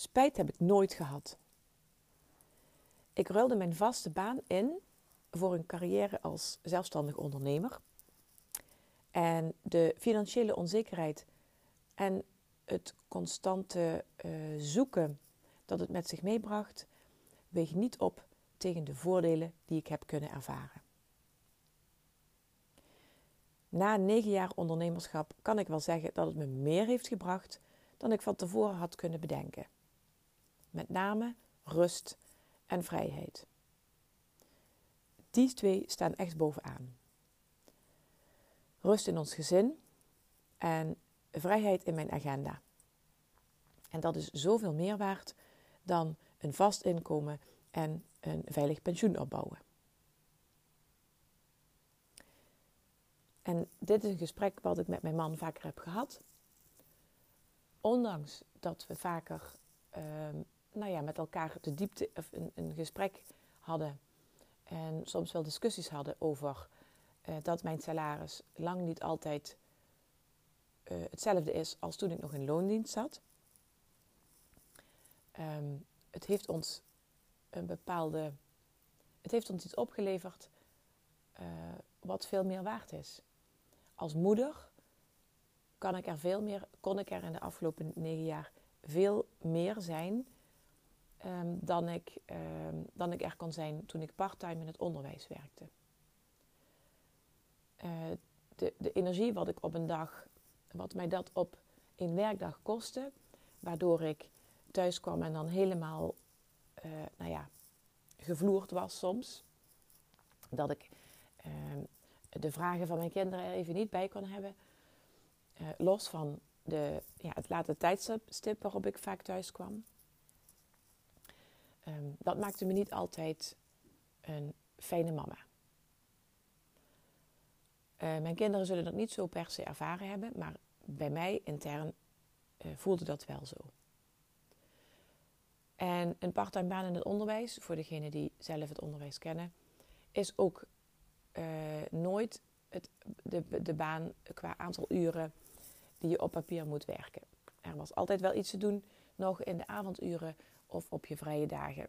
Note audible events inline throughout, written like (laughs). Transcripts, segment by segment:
Spijt heb ik nooit gehad. Ik ruilde mijn vaste baan in voor een carrière als zelfstandig ondernemer. En de financiële onzekerheid en het constante uh, zoeken dat het met zich meebracht, weegt niet op tegen de voordelen die ik heb kunnen ervaren. Na negen jaar ondernemerschap kan ik wel zeggen dat het me meer heeft gebracht dan ik van tevoren had kunnen bedenken. Met name rust en vrijheid. Die twee staan echt bovenaan. Rust in ons gezin en vrijheid in mijn agenda. En dat is zoveel meer waard dan een vast inkomen en een veilig pensioen opbouwen. En dit is een gesprek wat ik met mijn man vaker heb gehad. Ondanks dat we vaker ehm, nou ja, met elkaar de diepte of een, een, gesprek hadden en soms wel discussies hadden over uh, dat mijn salaris lang niet altijd uh, hetzelfde is als toen ik nog in loondienst zat. Um, het heeft ons een bepaalde. Het heeft ons iets opgeleverd uh, wat veel meer waard is. Als moeder kan ik er veel meer, kon ik er in de afgelopen negen jaar veel meer zijn um, dan, ik, um, dan ik er kon zijn toen ik parttime in het onderwijs werkte. Uh, de, de energie wat ik op een dag, wat mij dat op een werkdag kostte, waardoor ik thuis kwam en dan helemaal, uh, nou ja, gevloerd was soms. Dat ik uh, de vragen van mijn kinderen er even niet bij kon hebben. Uh, los van de, ja, het late tijdstip waarop ik vaak thuis kwam. Um, dat maakte me niet altijd een fijne mama. Uh, mijn kinderen zullen dat niet zo per se ervaren hebben, maar bij mij intern uh, voelde dat wel zo. En een parttime baan in het onderwijs, voor degenen die zelf het onderwijs kennen, is ook uh, nooit het, de, de baan qua aantal uren die je op papier moet werken. Er was altijd wel iets te doen, nog in de avonduren of op je vrije dagen.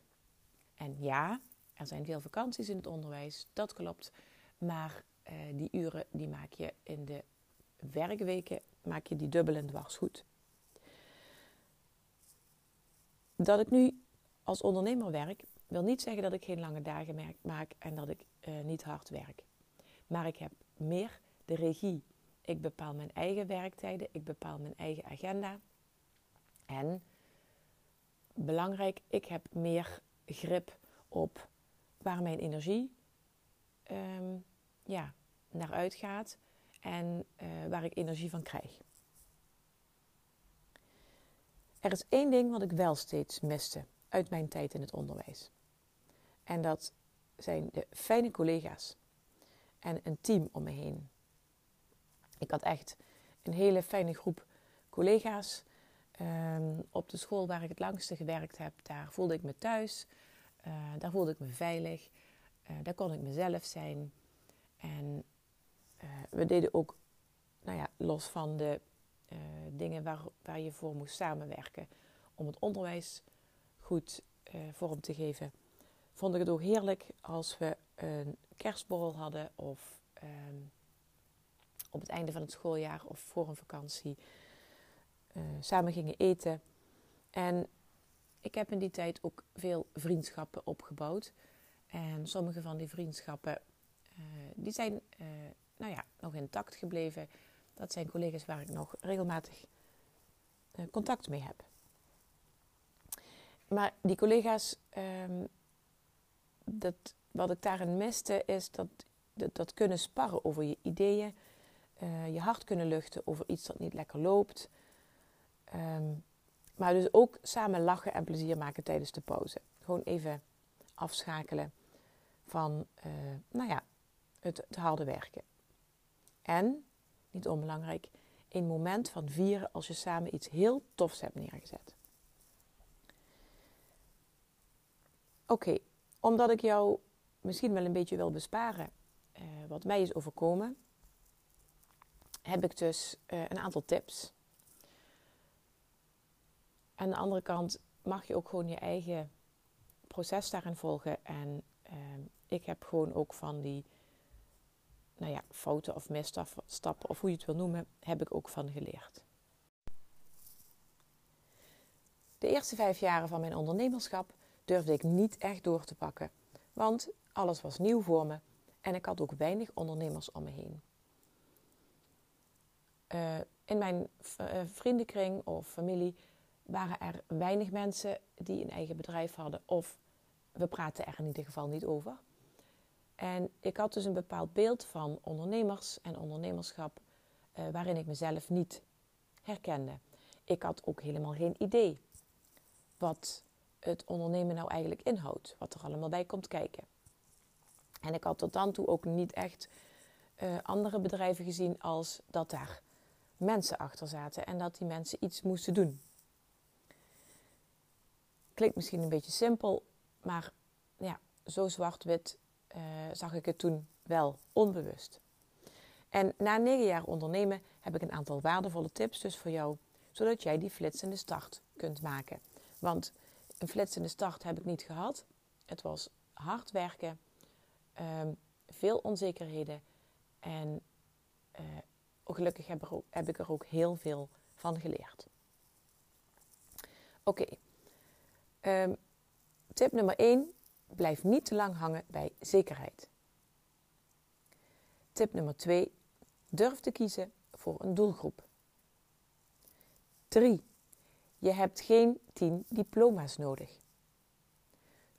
En ja, er zijn veel vakanties in het onderwijs, dat klopt. Maar uh, die uren die maak je in de werkweken, maak je die dubbel en dwars goed. Dat ik nu als ondernemer werk, wil niet zeggen dat ik geen lange dagen maak en dat ik uh, niet hard werk. Maar ik heb meer de regie. Ik bepaal mijn eigen werktijden, ik bepaal mijn eigen agenda. En belangrijk, ik heb meer grip op waar mijn energie um, ja, naar uitgaat en uh, waar ik energie van krijg. Er is één ding wat ik wel steeds miste uit mijn tijd in het onderwijs. En dat zijn de fijne collega's en een team om me heen. Ik had echt een hele fijne groep collega's. Um, op de school waar ik het langste gewerkt heb, daar voelde ik me thuis. Uh, daar voelde ik me veilig. Uh, daar kon ik mezelf zijn. En uh, we deden ook, nou ja, los van de dingen waar, waar je voor moest samenwerken om het onderwijs goed vorm te geven, vond ik het ook heerlijk als we een kerstborrel hadden of um, op het einde van het schooljaar of voor een vakantie uh, samen gingen eten. En ik heb in die tijd ook veel vriendschappen opgebouwd. En sommige van die vriendschappen uh, die zijn uh, nou ja, nog intact gebleven. Dat zijn collega's waar ik nog regelmatig contact mee heb. Maar die collega's, um, dat, wat ik daarin miste, is dat, dat, dat kunnen sparren over je ideeën, uh, je hart kunnen luchten over iets dat niet lekker loopt. Um, maar dus ook samen lachen en plezier maken tijdens de pauze. Gewoon even afschakelen van, uh, nou ja, het, het harde werken. En, niet onbelangrijk, een moment van vieren als je samen iets heel tofs hebt neergezet. Oké, omdat ik jou misschien wel een beetje wil besparen uh, wat mij is overkomen, heb ik dus uh, een aantal tips. Aan de andere kant mag je ook gewoon je eigen proces daarin volgen. En ehm, ik heb gewoon ook van die nou ja, fouten of misstappen, of hoe je het wil noemen, heb ik ook van geleerd. De eerste vijf jaren van mijn ondernemerschap durfde ik niet echt door te pakken, want alles was nieuw voor me en ik had ook weinig ondernemers om me heen. Uh, in mijn uh, vriendenkring of familie waren er weinig mensen die een eigen bedrijf hadden of we praten er in ieder geval niet over. En ik had dus een bepaald beeld van ondernemers en ondernemerschap uh, waarin ik mezelf niet herkende. Ik had ook helemaal geen idee wat het ondernemen nou eigenlijk inhoudt, wat er allemaal bij komt kijken. En ik had tot dan toe ook niet echt uh, andere bedrijven gezien als dat daar mensen achter zaten en dat die mensen iets moesten doen. Klinkt misschien een beetje simpel, maar ja, zo zwart-wit uh, zag ik het toen wel onbewust. En na negen jaar ondernemen heb ik een aantal waardevolle tips dus voor jou, zodat jij die flitsende start kunt maken. Want een flitsende start heb ik niet gehad. Het was hard werken, um, veel onzekerheden en uh, gelukkig heb, heb, ik er ook heel veel van geleerd. Oké. Um, tip nummer 1 Blijf niet te lang hangen bij zekerheid. Tip nummer 2. Durf te kiezen voor een doelgroep. 3. Je hebt geen 10 diploma's nodig.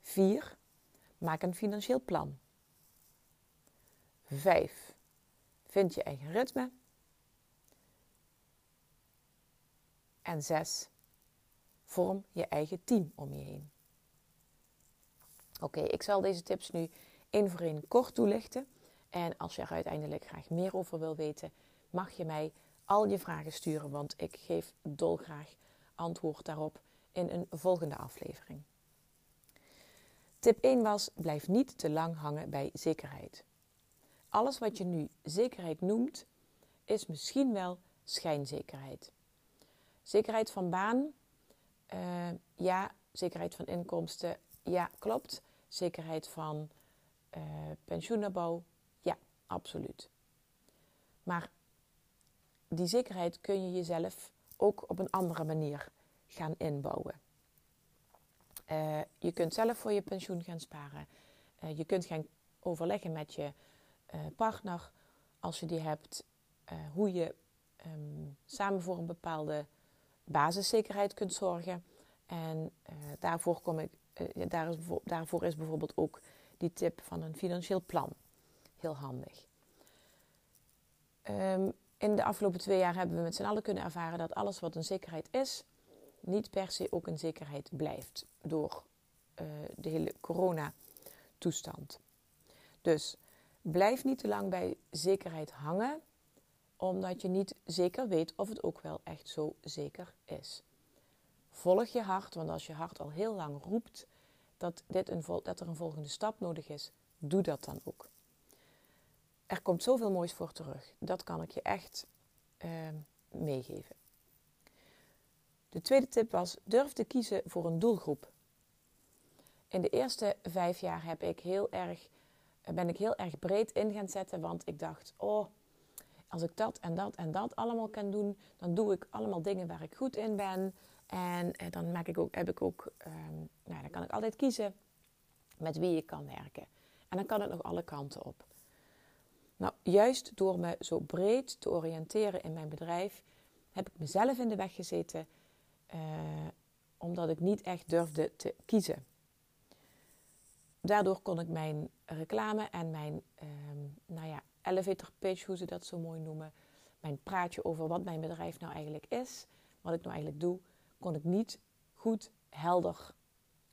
4. Maak een financieel plan. 5. Vind je eigen ritme. En 6. Vorm je eigen team om je heen. Oké, ik zal deze tips nu één voor één kort toelichten. En als je er uiteindelijk graag meer over wil weten, mag je mij al je vragen sturen, want ik geef dolgraag antwoord daarop in een volgende aflevering. Tip 1 was: blijf niet te lang hangen bij zekerheid. Alles wat je nu zekerheid noemt, is misschien wel schijnzekerheid. Zekerheid van baan, uh, ja. Zekerheid van inkomsten, ja, klopt. Zekerheid van uh? Ja, absoluut. Maar die zekerheid kun je jezelf ook op een andere manier gaan inbouwen. Uh, je kunt zelf voor je pensioen gaan sparen. Je kunt gaan overleggen met je partner, als je die hebt, hoe je um, samen voor een bepaalde basiszekerheid kunt zorgen. En daarvoor kom ik uh, daar is, daarvoor is bijvoorbeeld ook die tip van een financieel plan heel handig. Um, in de afgelopen twee jaar hebben we met z'n allen kunnen ervaren dat alles wat een zekerheid is, niet per se ook een zekerheid blijft door uh, de hele corona-toestand. Dus blijf niet te lang bij zekerheid hangen, omdat je niet zeker weet of het ook wel echt zo zeker is. Volg je hart, want als je hart al heel lang roept dat, dit een dat er een volgende stap nodig is, doe dat dan ook. Er komt zoveel moois voor terug. Dat kan ik je echt uh, meegeven. De tweede tip was: durf te kiezen voor een doelgroep. In de eerste vijf jaar heb ik heel erg, ben ik heel erg breed in gaan zetten, want ik dacht: oh, als ik dat en dat en dat allemaal kan doen, dan doe ik allemaal dingen waar ik goed in ben. En eh, dan maak ik ook, heb ik ook, ehm, nou, dan kan ik altijd kiezen met wie ik kan werken. En dan kan het nog alle kanten op. Nou, juist door me zo breed te oriënteren in mijn bedrijf, heb ik mezelf in de weg gezeten, uh, omdat ik niet echt durfde te kiezen. Daardoor kon ik mijn reclame en mijn, um, nou ja, elevator pitch, hoe ze dat zo mooi noemen, mijn praatje over wat mijn bedrijf nou eigenlijk is, wat ik nou eigenlijk doe, kon ik niet goed helder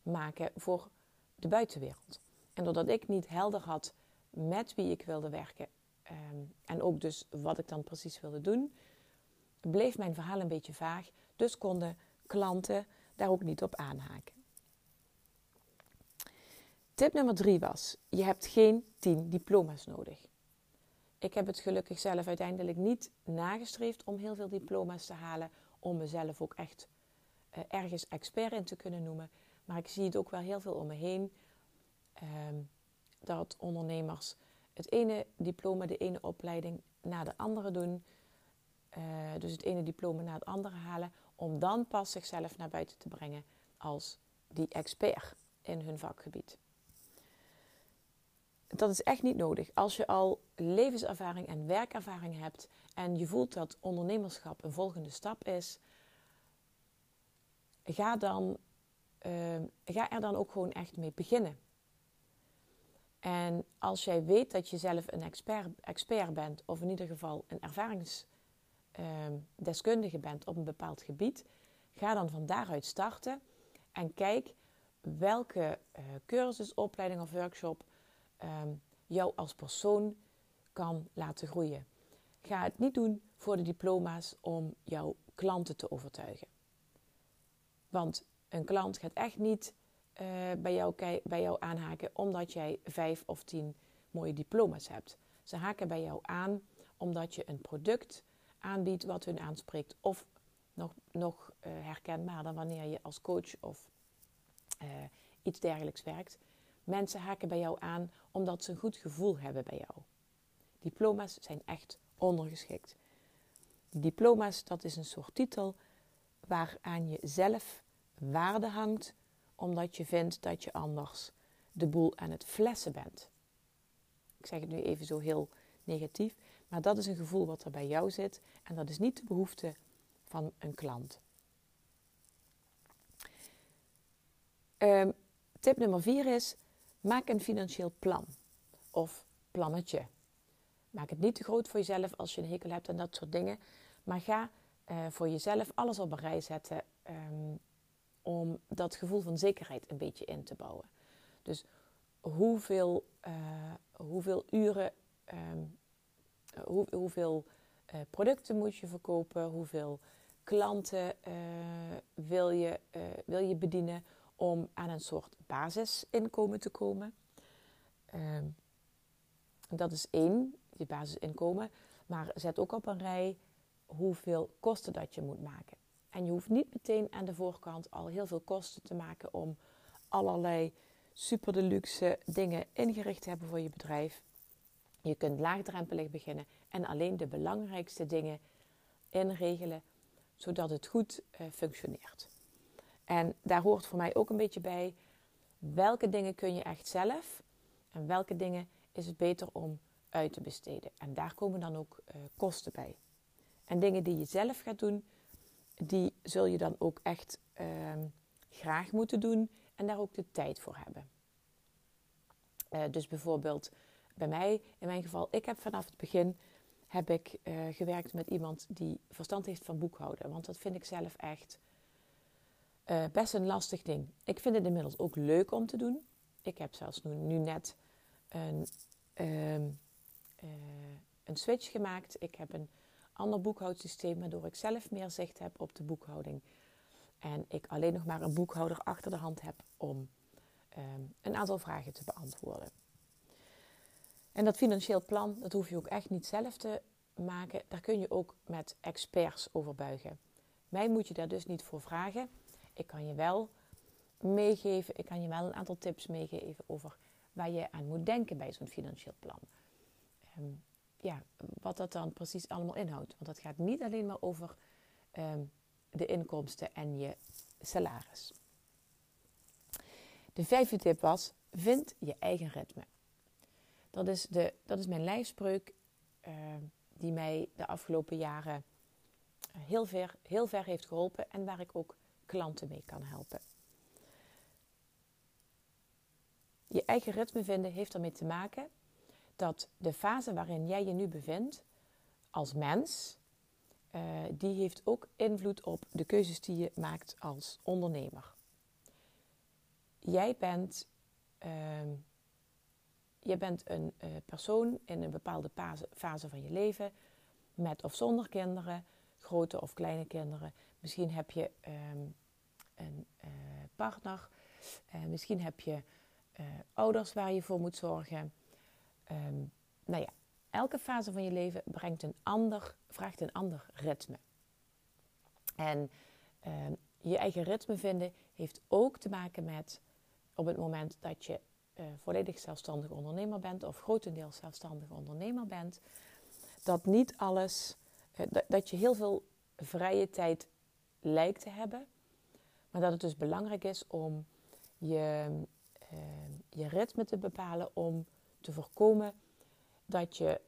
maken voor de buitenwereld. En doordat ik niet helder had met wie ik wilde werken ehm, en ook dus wat ik dan precies wilde doen, bleef mijn verhaal een beetje vaag. Dus konden klanten daar ook niet op aanhaken. Tip nummer drie was: je hebt geen tien diploma's nodig. Ik heb het gelukkig zelf uiteindelijk niet nagestreefd om heel veel diploma's te halen, om mezelf ook echt uh, ergens expert in te kunnen noemen. Maar ik zie het ook wel heel veel om me heen. Ehm, dat ondernemers het ene diploma, de ene opleiding na de andere doen. Uh, dus het ene diploma na het andere halen. Om dan pas zichzelf naar buiten te brengen als die expert in hun vakgebied. Dat is echt niet nodig. Als je al levenservaring en werkervaring hebt en je voelt dat ondernemerschap een volgende stap is, ga, dan, uh, ga er dan ook gewoon echt mee beginnen. En als jij weet dat je zelf een expert, expert bent, of in ieder geval een ervaringsdeskundige uh, bent op een bepaald gebied, ga dan van daaruit starten en kijk welke uh, cursus, opleiding of workshop um, jou als persoon kan laten groeien. Ga het niet doen voor de diploma's om jouw klanten te overtuigen. Want een klant gaat echt niet uh, bij, jou, bij jou aanhaken omdat jij vijf of tien mooie diploma's hebt. Ze haken bij jou aan omdat je een product aanbiedt wat hun aanspreekt. Of nog, nog uh, wanneer je als coach of uh, iets dergelijks werkt. Mensen haken bij jou aan omdat ze een goed gevoel hebben bij jou. Diploma's zijn echt ondergeschikt. Diploma's, dat is een soort titel waaraan je zelf waarde hangt, omdat je vindt dat je anders de boel aan het flessen bent. Ik zeg het nu even zo heel negatief, maar dat is een gevoel wat er bij jou zit en dat is niet de behoefte van een klant. Um, tip nummer vier is: maak een financieel plan of plannetje. Maak het niet te groot voor jezelf als je een hekel hebt en dat soort dingen. Maar ga uh, voor jezelf alles op een rij zetten um, om dat gevoel van zekerheid een beetje in te bouwen. Dus hoeveel, uh, hoeveel uren, hoe, hoeveel uh, producten moet je verkopen, hoeveel klanten wil, je, wil je bedienen om aan een soort basisinkomen te komen. Um, dat is één, je basisinkomen. Maar zet ook op een rij hoeveel kosten dat je moet maken. En je hoeft niet meteen aan de voorkant al heel veel kosten te maken om allerlei super deluxe dingen ingericht te hebben voor je bedrijf. Je kunt laagdrempelig beginnen en alleen de belangrijkste dingen inregelen, zodat het goed uh, functioneert. En daar hoort voor mij ook een beetje bij welke dingen kun je echt zelf en welke dingen is het beter om uit te besteden. En daar komen dan ook uh, kosten bij. En dingen die je zelf gaat doen, die zul je dan ook echt uh, graag moeten doen en daar ook de tijd voor hebben. Uh, dus bijvoorbeeld bij mij, in mijn geval, ik heb vanaf het begin heb ik uh, gewerkt met iemand die verstand heeft van boekhouden. Want dat vind ik zelf echt uh, best een lastig ding. Ik vind het inmiddels ook leuk om te doen. Ik heb zelfs nu, net een, uh, een switch gemaakt. Ik heb een ander boekhoudsysteem waardoor ik zelf meer zicht heb op de boekhouding. En ik alleen nog maar een boekhouder achter de hand heb om ehm, een aantal vragen te beantwoorden. En dat financieel plan, dat hoef je ook echt niet zelf te maken. Daar kun je ook met experts over buigen. Mij moet je daar dus niet voor vragen. Ik kan je wel meegeven, ik kan je wel een aantal tips meegeven over waar je aan moet denken bij zo'n financieel plan. Um, ja, wat dat dan precies allemaal inhoudt. Want dat gaat niet alleen maar over um, de inkomsten en je salaris. De vijfde tip was: vind je eigen ritme. Dat is, de, dat is mijn lijfspreuk uh, die mij de afgelopen jaren heel ver, heel ver heeft geholpen en waar ik ook klanten mee kan helpen. Je eigen ritme vinden heeft ermee te maken dat de fase waarin jij je nu bevindt als mens, uh, die heeft ook invloed op de keuzes die je maakt als ondernemer. Jij bent, uh, jij bent een uh, persoon in een bepaalde fase, fase van je leven, met of zonder kinderen, grote of kleine kinderen. Misschien heb je um, een uh, partner, uh, misschien heb je uh, ouders waar je voor moet zorgen. Um, nou ja, elke fase van je leven brengt een ander, vraagt een ander ritme. En um, je eigen ritme vinden heeft ook te maken met op het moment dat je volledig zelfstandig ondernemer bent of grotendeels zelfstandig ondernemer bent, dat niet alles, dat je heel veel vrije tijd lijkt te hebben, maar dat het dus belangrijk is om je, uh, je ritme te bepalen om te voorkomen dat je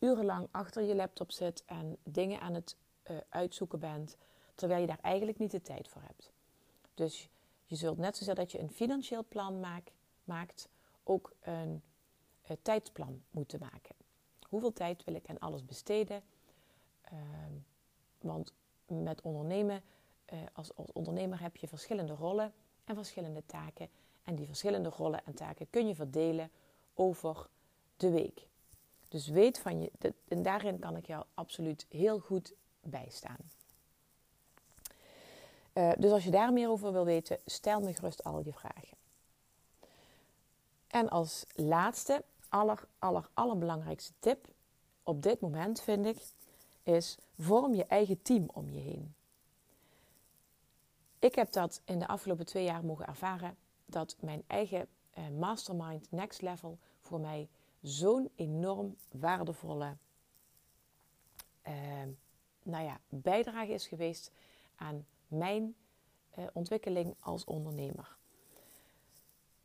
urenlang achter je laptop zit en dingen aan het uitzoeken bent, terwijl je daar eigenlijk niet de tijd voor hebt. Dus je zult net zozeer dat je een financieel plan maakt, ook een, een tijdsplan moeten maken. Hoeveel tijd wil ik aan alles besteden? Ehm, want met ondernemen, uh, als, als ondernemer heb je verschillende rollen en verschillende taken. En die verschillende rollen en taken kun je verdelen over de week. Dus weet van je, en daarin kan ik jou absoluut heel goed bijstaan. Uh, dus als je daar meer over wil weten, stel me gerust al je vragen. En als laatste, aller, aller, allerbelangrijkste tip op dit moment vind ik, is vorm je eigen team om je heen. Ik heb dat in de afgelopen twee jaar mogen ervaren, dat mijn eigen uh, mastermind next level voor mij zo'n enorm waardevolle uh, nou ja, bijdrage is geweest aan mijn uh, ontwikkeling als ondernemer.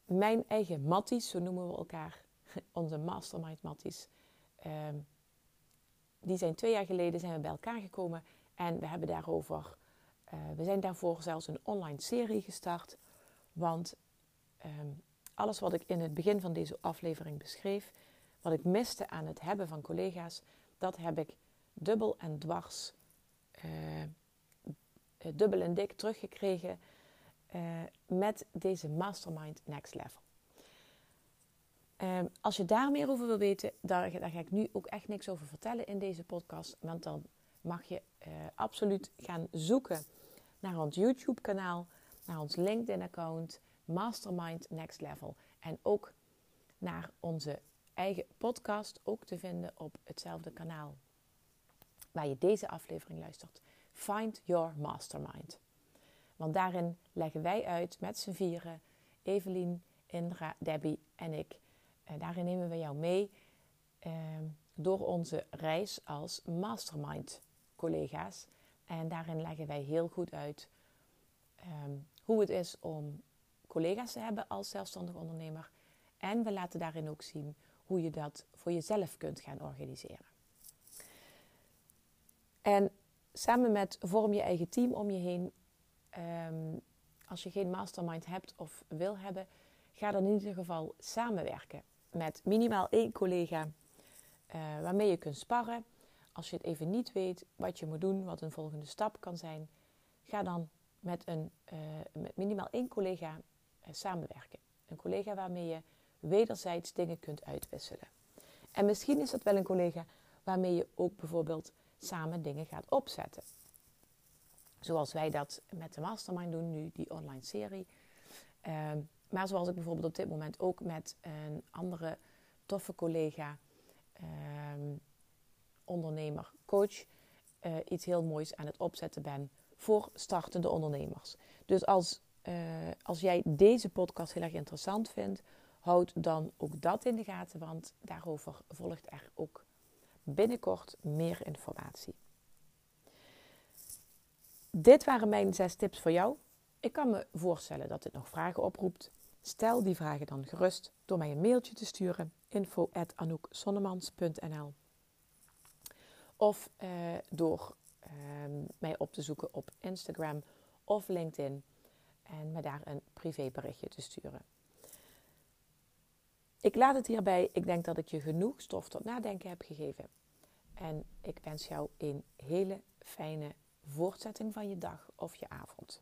Mijn eigen matties, zo noemen we elkaar, (laughs) onze mastermind matties, uh, die zijn twee jaar geleden zijn we bij elkaar gekomen en we hebben daarover, uh, we zijn daarvoor zelfs een online serie gestart, want um, alles wat ik in het begin van deze aflevering beschreef, wat ik miste aan het hebben van collega's, dat heb ik dubbel en dwars uh, uh, dubbel en dik teruggekregen met deze Mastermind Next Level. Um, als je daar meer over wil weten, daar, ga ik nu ook echt niks over vertellen in deze podcast. Want dan mag je uh, absoluut gaan zoeken naar ons YouTube-kanaal, naar ons LinkedIn-account, Mastermind Next Level. En ook naar onze eigen podcast, ook te vinden op hetzelfde kanaal waar je deze aflevering luistert. Find Your Mastermind. Want daarin leggen wij uit met z'n vieren, Evelien, Indra, Debbie en ik. Eh, daarin nemen we jou mee eh, door onze reis als mastermind collega's. En daarin leggen wij heel goed uit eh, hoe het is om collega's te hebben als zelfstandig ondernemer. En we laten daarin ook zien hoe je dat voor jezelf kunt gaan organiseren. En samen met vorm je eigen team om je heen. Um, als je geen mastermind hebt of wil hebben, ga dan in ieder geval samenwerken met minimaal één collega uh, waarmee je kunt sparren. Als je het even niet weet wat je moet doen, wat een volgende stap kan zijn, ga dan met, een, uh, met minimaal één collega uh, samenwerken. Een collega waarmee je wederzijds dingen kunt uitwisselen. En misschien is dat wel een collega waarmee je ook bijvoorbeeld samen dingen gaat opzetten. Zoals wij dat met de Mastermind doen nu, die online serie. Ehm, maar zoals ik bijvoorbeeld op dit moment ook met een andere toffe collega, ehm, ondernemer, coach, uh, iets heel moois aan het opzetten ben voor startende ondernemers. Dus als, uh, als jij deze podcast heel erg interessant vindt, houd dan ook dat in de gaten, want daarover volgt er ook binnenkort meer informatie. Dit waren mijn zes tips voor jou. Ik kan me voorstellen dat dit nog vragen oproept. Stel die vragen dan gerust door mij een mailtje te sturen info@anouksonnemans.nl of uh, door uh, mij op te zoeken op Instagram of LinkedIn en me daar een privéberichtje te sturen. Ik laat het hierbij. Ik denk dat ik je genoeg stof tot nadenken heb gegeven. En ik wens jou een hele fijne voortzetting van je dag of je avond.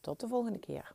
Tot de volgende keer.